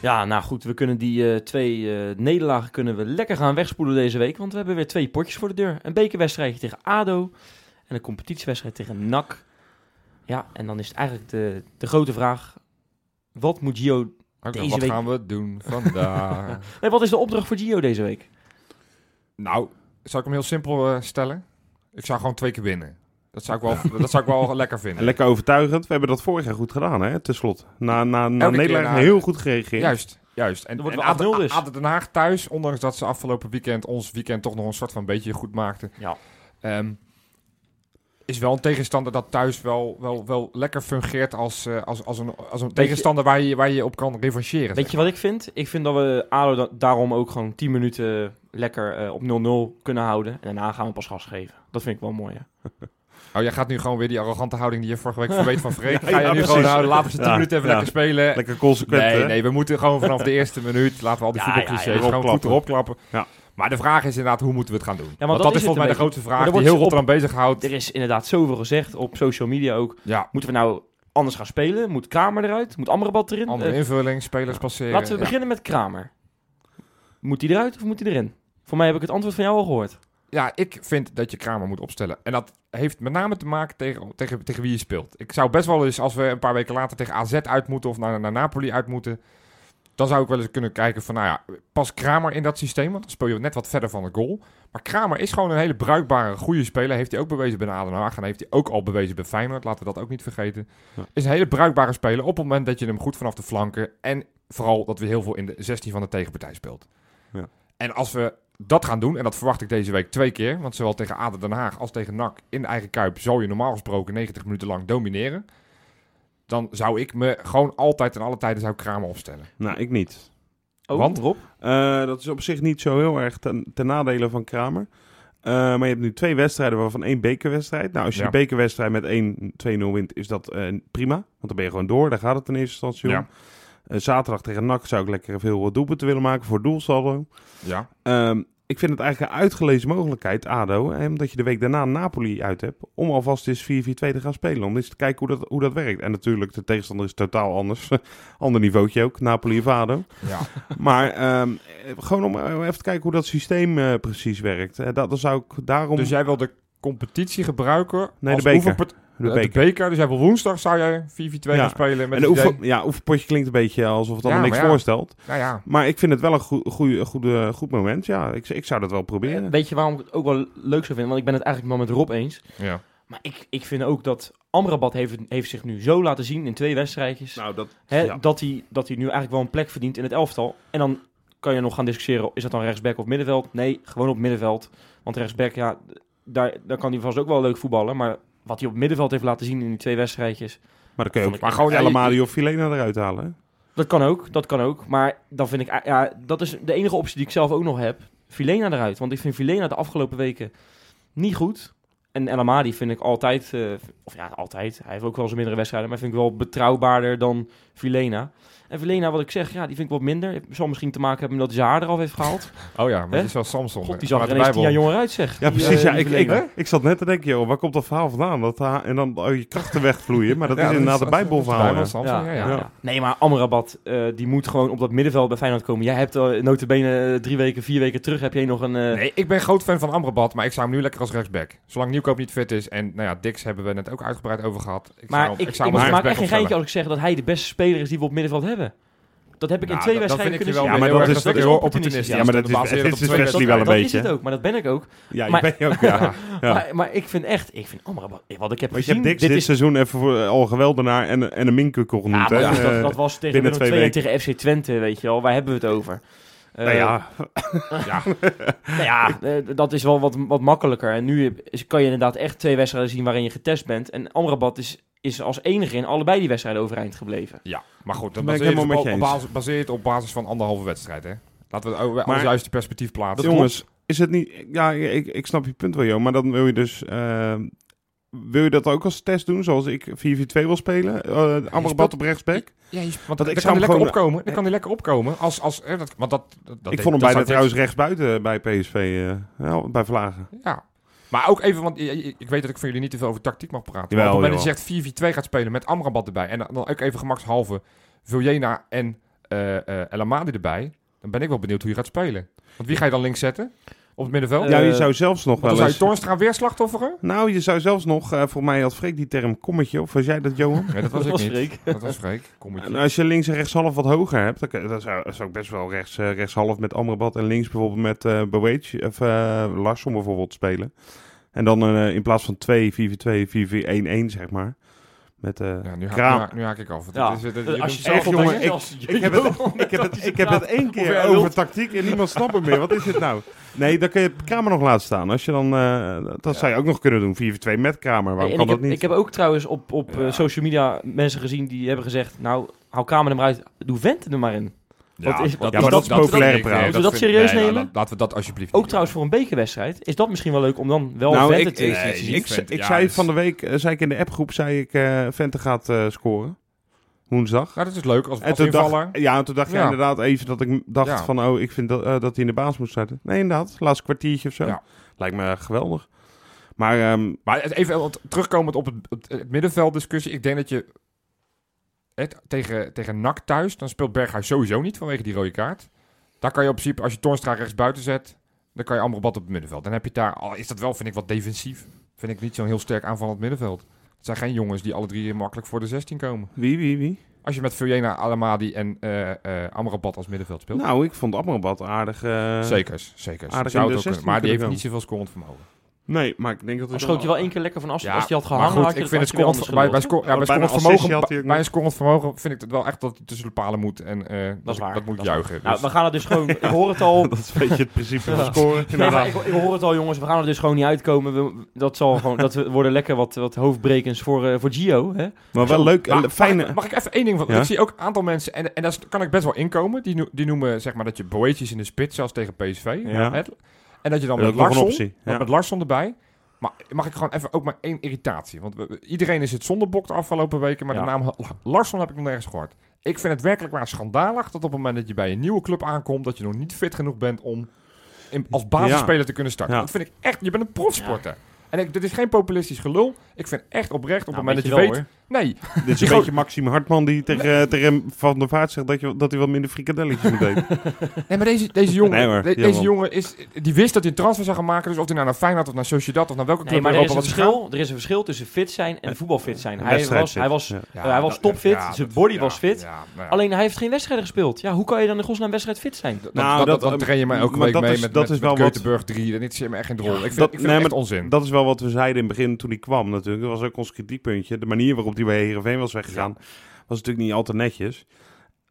Ja, nou goed, we kunnen die eh, twee eh, nederlagen kunnen we lekker gaan wegspoelen deze week. Want we hebben weer twee potjes voor de deur. Een bekerwedstrijdje tegen ADO en een competitiewedstrijd tegen NAC. Ja, en dan is het eigenlijk de, de grote vraag, wat moet Gio... Deze wat week- gaan we doen vandaag? Nee, wat is de opdracht voor Gio deze week? nou, zal ik hem heel simpel eh, stellen? Ik zou gewoon twee keer winnen. Dat zou ik wel, dat zou ik wel lekker En vinden. lekker overtuigend. We hebben dat vorig jaar goed gedaan, hè, tenslotte. Na, na, na Nederland na- heel goed gereageerd. Juist, juist. En, wordt en ADO 8-0 dus. ADO Den Haag thuis, ondanks dat ze afgelopen weekend ons weekend toch nog een soort van beetje goed maakten. Ja. Ehm, is wel een tegenstander dat thuis wel, wel, wel lekker fungeert als, eh, als, als een, als een je- tegenstander waar je, waar je op kan revancheren. Weet je wat ik vind? Ik vind dat we ADO da- daarom ook gewoon 10 minuten lekker eh, op 0-0 kunnen houden. En daarna gaan we pas gas geven. Dat vind ik wel mooi, hè? Oh, jij gaat nu gewoon weer die arrogante houding die je vorige week verweet van Freek. Ja, Ga je ja, nu precies. gewoon houden, laten we ze 10 Ja, minuten even ja. lekker spelen. Lekker consequent, nee, hè? nee, we moeten gewoon vanaf de eerste minuut, laten we al die voetbalclichés ja, gewoon goed erop klappen. Ja. Maar de vraag is inderdaad, hoe moeten we het gaan doen? maar Want dat dat, is volgens mij de Maar vraag die heel Rotterdam bezighoudt. Er is inderdaad zoveel gezegd op social media ook. Ja, Moeten we nou anders gaan spelen? Moet Kramer eruit? Moet Amrabat erin? Andere Eh, invulling, spelers passeren. laten we Ja. beginnen met Kramer. Moet hij eruit of moet hij erin? Voor mij heb ik het antwoord van jou al gehoord. Ja, ik vind dat je Kramer moet opstellen. En dat heeft met name te maken tegen, tegen, tegen wie je speelt. Ik zou best wel eens, als we een paar weken later tegen AZ uit moeten of naar, naar Napoli uit moeten, dan zou ik wel eens kunnen kijken van, nou ja, pas Kramer in dat systeem, want dan speel je net wat verder van het goal. Maar Kramer is gewoon een hele bruikbare, goede speler. Heeft hij ook bewezen bij Aden Haag en heeft hij ook al bewezen bij Feyenoord. Laten we dat ook niet vergeten. Ja. Is een hele bruikbare speler op het moment dat je hem goed vanaf de flanken en vooral dat we heel veel in de 16 van de tegenpartij speelt. Ja. En als we dat gaan doen, en dat verwacht ik deze week twee keer, want zowel tegen Aden Den Haag als tegen NAC in de eigen kuip zal je normaal gesproken 90 minuten lang domineren. Dan zou ik me gewoon altijd en alle tijden zou ik Kramer opstellen. Nou, ik niet. Oh, Want? Rob? Eh, dat is op zich niet zo heel erg ten, ten nadele van Kramer. Eh, maar je hebt nu twee wedstrijden, waarvan één bekerwedstrijd. Nou, als je Ja. die bekerwedstrijd met 1-2-0 wint, is dat eh, prima. Want dan ben je gewoon door. Daar gaat het in eerste instantie om. Ja. Eh, zaterdag tegen NAC zou ik lekker veel doelpunten willen maken voor doelsaldo. Ja, Ehm, ik vind het eigenlijk een uitgelezen mogelijkheid, ADO, hè, omdat je de week daarna Napoli uit hebt, om alvast eens 4-4-2 te gaan spelen. Om eens te kijken hoe dat, hoe dat werkt. En natuurlijk, de tegenstander is totaal anders. Ander niveautje ook, Napoli of ADO. ja. Maar ehm, eh, gewoon om eh, even te kijken hoe dat systeem eh, precies werkt. Eh, dat, dan zou ik daarom... Dus jij wil de competitie gebruiken Nee, als de beker. Oefenpart- de de beker. beker. Dus jij wil woensdag zou jij 4-4-2 Ja. gaan spelen met En oefen, ja, oefenpotje klinkt een beetje alsof het allemaal Ja, niks maar ja. voorstelt. Nou ja, Maar ik vind het wel een goed, goede, goede, goed moment. Ja, ik, ik zou dat wel proberen. Eh, Weet je waarom ik het ook wel leuk zou vinden? Want ik ben het eigenlijk wel met Rob eens. ja. Maar ik, ik vind ook dat Amrabat heeft, heeft zich nu zo laten zien in twee wedstrijdjes. nou, dat... Hè, ja. dat, hij, dat hij nu eigenlijk wel een plek verdient in het elftal. En dan kan je nog gaan discussiëren, is dat dan rechtsback of middenveld? Nee, gewoon op middenveld. Want rechtsback, ja, daar, daar kan hij vast ook wel leuk voetballen. Maar wat hij op middenveld heeft laten zien in die twee wedstrijdjes... Maar dan kun je ook maar gewoon Elamadi of Filena eruit halen. hè? Dat kan ook, dat kan ook. Maar dan vind ik, eh, ja, dat is de enige optie die ik zelf ook nog heb. Filena eruit. Want ik vind Filena de afgelopen weken niet goed. En El Amadi vind ik altijd, eh, of ja, altijd. Hij heeft ook wel zijn mindere wedstrijden, maar vind ik wel betrouwbaarder dan Filena. En Filena, wat ik zeg, ja, die vind ik wat minder. Het zal misschien te maken hebben met dat hij haar eraf heeft gehaald. Oh ja, maar Hè? het is wel Samsung. God, die zag er ineens de tien jaar jonger uit, zeg. Ja, Die, precies. eh, ja, die ik, ik, ik zat net te denken, joh, waar komt dat verhaal vandaan? Dat, en dan oh, je krachten wegvloeien. Maar dat Ja, is inderdaad is- bijbelverhaal. ja. de ja, ja. Ja. Nee, maar Amrabat, eh, die moet gewoon op dat middenveld bij Feyenoord komen. Jij hebt uh, notabene eh, drie weken, vier weken terug, heb je nog een... eh, Nee, ik ben groot fan van Amrabat, maar ik zou hem nu lekker als rechtsback. Zolang Nieuwkoop niet fit is. En nou ja, Dix hebben we net ook uitgebreid over gehad. Ik maar zou, ik, ik, zou hem als maak echt geen geintje als ik zeg dat hij de beste speler is die we op middenveld hebben. Dat heb ik in Nou, twee dat- dat wedstrijden kunnen je zien. Ja, maar dat is- dat dat is is heel opportunistisch. Ja, maar dat is- het is Wesley wel een dat beetje. is het ook, maar dat ben ik ook. Ja, je Maar- bent je ook, ja. Ja. Ja. Maar, maar ik vind echt, ik vind Amrabat, wat ik heb je gezien, hebt Dix dit, is... seizoen even voor, eh, al geweldenaar en, en een minkukkel Ja, genoemd. maar hè? goed, dat, Eh, dat was tegen Willem twee tegen FC Twente, weet je wel. Waar hebben we het over? Eh, nou ja, Ja. Nou ja, eh, dat is wel wat, wat makkelijker. En nu is- kan je inderdaad echt twee wedstrijden zien waarin je getest bent. En Amrabat is, is als enige in allebei die wedstrijden overeind gebleven. Ja, maar goed, dat Ben ik baseert helemaal met je op basis, baseert op basis van anderhalve wedstrijd, hè? Laten we het Maar- juist perspectief plaatsen. jongens, is het niet... Ja, ik, ik snap je punt wel, joh. Maar dan wil je dus... eh, wil je dat ook als test doen, zoals ik 4-4-2 wil spelen? Uh, Amrabat speelt- op rechtsback? Ja, je, want Want ik kan hij lekker gewoon- opkomen. Dan kan hij lekker opkomen. Als, als, hè, dat, want dat, dat, dat ik deed- vond hem dat bijna trouwens rechtsbuiten bij PSV. eh, ja, bij Vlagen. Ja. Maar ook even, want ik, weet dat ik van jullie niet te veel over tactiek mag praten. Jawel, maar op het moment dat je zegt 4-4-2 gaat spelen met Amrabat erbij. En dan, ook even gemakshalve Viljena en eh El Amadi erbij. Dan ben ik wel benieuwd hoe je gaat spelen. Want wie ga je dan links zetten? Op het middenveld? Eh, ja, je zou zelfs nog wel zou eens... je Toornstra weer slachtofferen? Nou, je zou zelfs nog... eh voor mij had Freek die term kommetje. Of was jij dat, Johan? Nee, dat was Dat ik was niet. Freek. Dat was Freek. Kommetje. En als je links en rechtshalf wat hoger hebt, dan, dan zou, zou ik best wel rechts, eh, rechtshalf met Amrabat en links bijvoorbeeld met eh Boetje of eh Larsson bijvoorbeeld spelen. En dan eh, in plaats van 2, 4, 2, 4, 4, 1, 1 zeg maar. Met eh Ja, nu, haak, Kraam. nu, haak, nu haak ik af. Ja, Dit is- dit- je als je Echt, jongen, ik- als- ik heb het, ik heb het, ik heb het één keer over tactiek en niemand snapt het meer. Wat is dit nou? Nee, dan kun je Kramer nog laten staan. Als je dan, eh, dat zou je ook nog kunnen doen. 4, 2 met Kramer. Waarom en kan ik, dat heb, niet? ik heb ook trouwens op, op eh, Ja. social media mensen gezien die hebben gezegd... Nou, hou Kamer er maar uit. Doe Vente er maar in. Is- Ja, maar dat is populaire praat. Moeten we dat serieus nemen? laten we dat alsjeblieft Ook trouwens voor een bekerwedstrijd is dat misschien wel leuk om dan wel nou, Vente ik, te, ik, ja, zei dus- van de week, eh, zei ik in de appgroep, zei ik eh Vente gaat eh, scoren. Woensdag. Nou, dat is leuk als, En als toen invaller. dacht, ja, en toen dacht je Ja. inderdaad even dat ik dacht Ja. van, oh, ik vind dat, eh, dat hij in de baas moet starten. Nee, inderdaad. Laatste kwartiertje of zo. Ja. Lijkt me geweldig. Maar ehm, Maar even terugkomend op het, het, het middenveld discussie. Ik denk dat je het, tegen, tegen NAC thuis, dan speelt Berghuis sowieso niet vanwege die rode kaart. Daar kan je op principe, als je Toornstra rechts buiten zet, dan kan je Amrabat op het middenveld. Dan heb je daar, al is dat wel, vind ik, wat defensief. Vind ik niet zo'n heel sterk aanvallend middenveld. Het zijn geen jongens die alle drie makkelijk voor de 16 komen. Wie, wie, wie? Als je met Vujena, Alamadi en eh Amrabat als middenveld speelt. Nou, ik vond Amrabat aardig. eh, Zekers, zekers. aardig Zou het ook 16 kunnen. Maar die heeft niet zoveel scorend vermogen. Nee, maar ik denk dat Dan schoot hij wel één keer lekker van afstand. als hij had gehangen, goed, had je ik vind het je scorend, bij, bij, sco- ja, bij scorend vermogen, bij een scorend vermogen vind ik het wel echt dat het tussen de palen moet en eh, dat, is waar, dat moet dat juichen. Nou, Dus- we gaan het dus gewoon... Ik hoor het al. Dat is een beetje het principe van scoren. Nee, maar ik, ik hoor het al, jongens. We gaan er dus gewoon niet uitkomen. We, dat zal gewoon, dat we worden lekker wat, wat hoofdbrekens voor, eh, voor Gio. Hè? Maar wel leuk, Maar eh, fijne... Mag, ik- mag ik even één ding van? Ja? Ik zie ook een aantal mensen, en, en daar kan ik best wel inkomen, die, die noemen zeg maar dat je Boetjes in de spits, zoals tegen PSV. Ja. En dat je dan met Larsson, Ja. met Larsson erbij. Maar mag ik gewoon even ook maar één irritatie? Want we- iedereen is het zondebok de afgelopen weken, maar Ja. de naam La- Larsson heb ik nog nergens gehoord. Ik vind het werkelijk waar schandalig dat op het moment dat je bij een nieuwe club aankomt, dat je nog niet fit genoeg bent om in, als basisspeler te kunnen starten. Ja. Dat vind ik echt, je bent een profsporter. En ik, dit is geen populistisch gelul. Ik vind echt oprecht op het Nou, moment dat je weet Nee, Dit is een beetje Maxime Hartman die tegen, tegen Van der Vaart zegt dat, je, dat hij wat minder frikadelletjes moet eten. Nee, maar deze, deze jongen, Nee hoor, de- helemaal. deze jongen is, die wist dat hij een transfer zou gaan maken. Dus of hij nou naar Feyenoord of naar Sociedad of naar welke club Nee, maar er is, Europa een verschil, er is een verschil tussen fit zijn en voetbalfit zijn. Hij was, hij was, ja. eh, hij was topfit, ja, zijn body ja, was fit. ja, nou ja. Alleen hij heeft geen wedstrijden gespeeld. Ja, hoe kan je dan in godsnaam wedstrijd fit zijn? Dat- Nou, dat, dat- dat, dan train je mij elke maar week mee met, dat met, is met wel wat- Keutenburg 3. Dat is me echt geen drol. ik vind, ik het echt onzin. Dat is wel wat we zeiden in het begin toen hij kwam natuurlijk. Dat was ook ons kritiekpuntje. De manier waarop hij bij Heerenveen was weggegaan was natuurlijk niet al te netjes.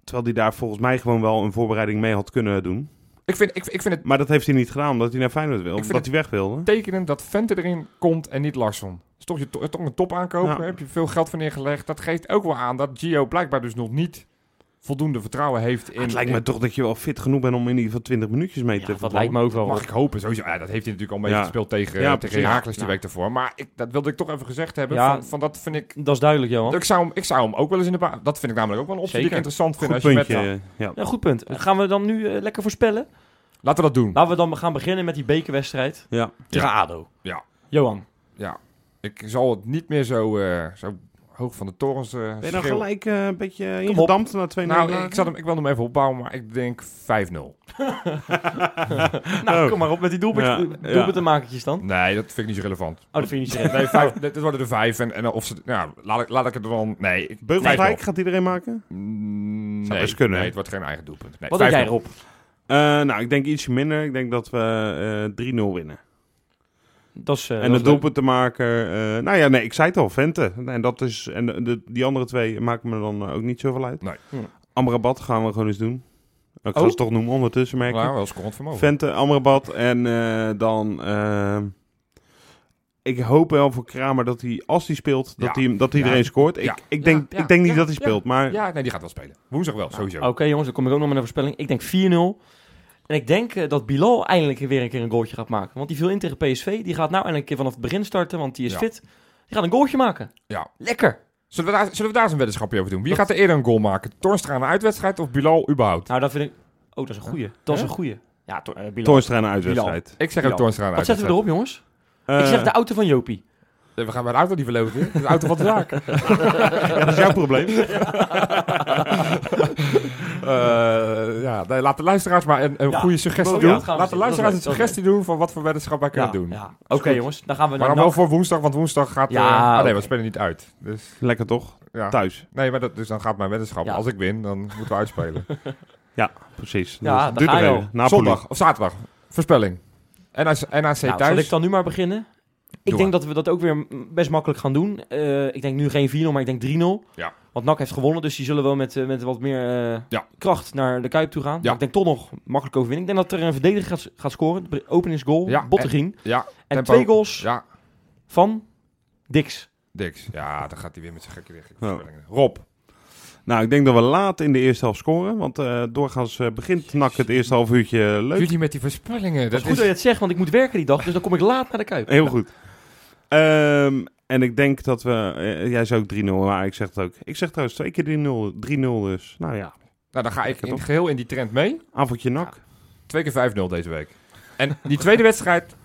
Terwijl hij daar volgens mij gewoon wel een voorbereiding mee had kunnen doen. ik, vind, ik, ik vind het Maar dat heeft hij niet gedaan omdat hij naar Feyenoord wil. Omdat hij weg wilde. tekenend dat Vente erin komt en niet Larsson. is toch, je, to- toch een top. Ja. Daar heb je veel geld voor neergelegd. Dat geeft ook wel aan dat Gio blijkbaar dus nog niet voldoende vertrouwen heeft in... het lijkt me toch dat je wel fit genoeg bent om in ieder geval 20 minuutjes mee Ja, te dat lijkt me ook wel. Mag ik hopen, sowieso. Ja, dat heeft hij natuurlijk al een beetje Ja. gespeeld tegen, Ja, tegen. Herakles die week ervoor. Maar ik, dat wilde ik toch even gezegd hebben. Ja. Van, van dat vind ik... Dat is duidelijk, Johan. Ik zou, hem, ik zou hem ook wel eens in de baan... Dat vind ik namelijk ook wel een optie die ik interessant vind. Goed als je met, puntje. ja. Ja, goed punt. Gaan we dan nu eh, lekker voorspellen? Laten we dat doen. Laten we dan gaan beginnen met die bekerwedstrijd Ja. tegen ADO. Ja. Johan. Ja. Ik zal het niet meer zo, eh, zo hoog van de torens eh Ben je nou schreeuwen. gelijk eh, een beetje ingedampt na twee Nou, nederlagen? ik, zat hem, ik wilde hem even opbouwen, maar ik denk 5-0. Nou, Oh. kom maar op met die doelpunt, Ja, ja. doelpuntenmakertjes dan. Nee, dat vind ik niet zo relevant. Oh, dat vind je niet zo Nee, vijf, dit dit worden er vijf. En, en of ze, nou, laat ik, laat ik het dan... Nee, 5-0. gaat iedereen maken? Mm, Zou nee, best kunnen, nee, het wordt geen eigen doelpunt. Nee, Wat denk jij 5-0. erop? Eh, nou, ik denk ietsje minder. Ik denk dat we eh 3-0 winnen. Dat is, eh, en dat de is leuk. doelpuntenmaker... eh nou ja, nee, ik zei het al, Vente. En, dat is, en de, die andere twee maken me dan eh, ook niet zoveel uit. Nee. Hm. Amrabat gaan we gewoon eens doen. Ik ga Oh. ze toch noemen ondertussen, merk ik. Nou, wel scorend vermogen. Vente, Amrabat en eh, dan... ik hoop wel voor Kramer dat hij, als hij speelt, dat, Ja. hij, dat hij Ja. erin scoort. Ik, Ja. ik denk, Ja, ja, ik denk niet ja, dat hij ja. speelt, maar... Ja, nee, die gaat wel spelen. Woensdag wel, sowieso. Oké jongens, dan kom ik ook nog met een voorspelling. Ik denk 4-0. En ik denk eh, dat Bilal eindelijk weer een keer een goaltje gaat maken. Want die viel in tegen PSV. Die gaat nou eindelijk een keer vanaf het begin starten, want die is Ja. fit. Die gaat een goaltje maken. Ja. Lekker. Zullen we, daar, zullen we daar eens een weddenschapje over doen? Wie gaat er eerder een goal maken? Toornstra een uitwedstrijd of Bilal überhaupt? Nou, dat vind ik... Oh, dat is een goeie. Dat is een goeie. Ja, to- eh, Bilal. Toornstra een uitwedstrijd. Ik zeg Bilal. Toornstra een Wat zetten we uitwedstrijd. erop, jongens? ik Eh, zeg de auto van Jopie. We gaan bij de auto niet verloten. De auto van de zaak. ja, dat is jouw probleem. Eh, ja, nee, laat de luisteraars maar een, een Ja. goede suggestie Oh, ja, doen. laat de zien. luisteraars Dat een suggestie doen van wat voor weddenschap wij kunnen Ja, doen. ja. Oké jongens, dan gaan we Maar naar dan wel voor woensdag, want woensdag gaat... eh, Ja, ah, nee, we spelen niet uit. Dus, Lekker toch? ja. Thuis. Nee, maar dat, dus dan gaat mijn weddenschap. Ja. Als ik win, dan moeten we uitspelen. Precies. Ja, Dus duurt ga. Zondag of zaterdag. Voorspelling. NAC, NAC Nou, thuis. zal ik dan nu maar beginnen? Ik denk dat we dat ook weer best makkelijk gaan doen. Eh, ik denk nu geen 4-0, maar ik denk 3-0. Ja. Want NAC heeft gewonnen, dus die zullen wel met, eh, met wat meer eh, Ja. kracht naar de Kuip toe gaan. Ja. Ik denk toch nog makkelijk overwinning. Ik denk dat er een verdediger gaat, gaat scoren. Openingsgoal, Ja, Bottegien. Ja, En, tempo. twee goals ja, van Dix. Dix. Ja, dan gaat hij weer met zijn gekke, voorspellingen. Rob. Nou, ik denk dat we laat in de eerste helft scoren. Want eh, doorgaans begint NAC het eerste half uurtje leuk. Jullie met die voorspellingen. Dat Dat is goed dat je het zegt, want ik moet werken die dag. Dus dan kom ik laat naar de Kuip. Heel goed. Ehm, en ik denk dat we... eh, jij zei ook 3-0, maar ik zeg het ook. Ik zeg trouwens twee keer 3-0 3-0 dus. Nou ja, Nou, dan ga ik in geheel in die trend mee. avondje NAC. Twee keer 5-0 deze week. En die tweede wedstrijd,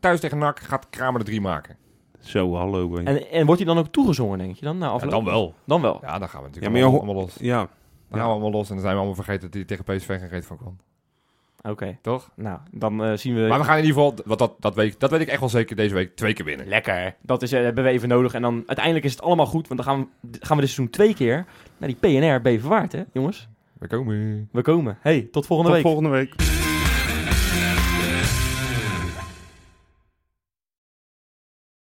thuis tegen NAC, gaat Kramer de drie maken. Zo, hallo. En, en wordt hij dan ook toegezongen, denk je dan? Na Ja, afloop? dan wel. Dan wel. Ja, dan gaan we natuurlijk Ja, maar je allemaal, allemaal los. Ja, Dan gaan we allemaal los en dan zijn we allemaal vergeten dat hij tegen PSV geen reet van kan. Oké. Toch? Nou, dan eh, zien we... Maar we gaan in ieder geval, wat dat, dat, weet, ik- dat weet ik echt wel zeker, deze week twee keer winnen. Lekker. Dat is, eh, hebben we even nodig. En dan uiteindelijk is het allemaal goed. Want dan gaan we, gaan we dit seizoen twee keer naar die PNR Beverwaard, hè, jongens? We komen. We komen. Hey, tot volgende tot week. volgende week.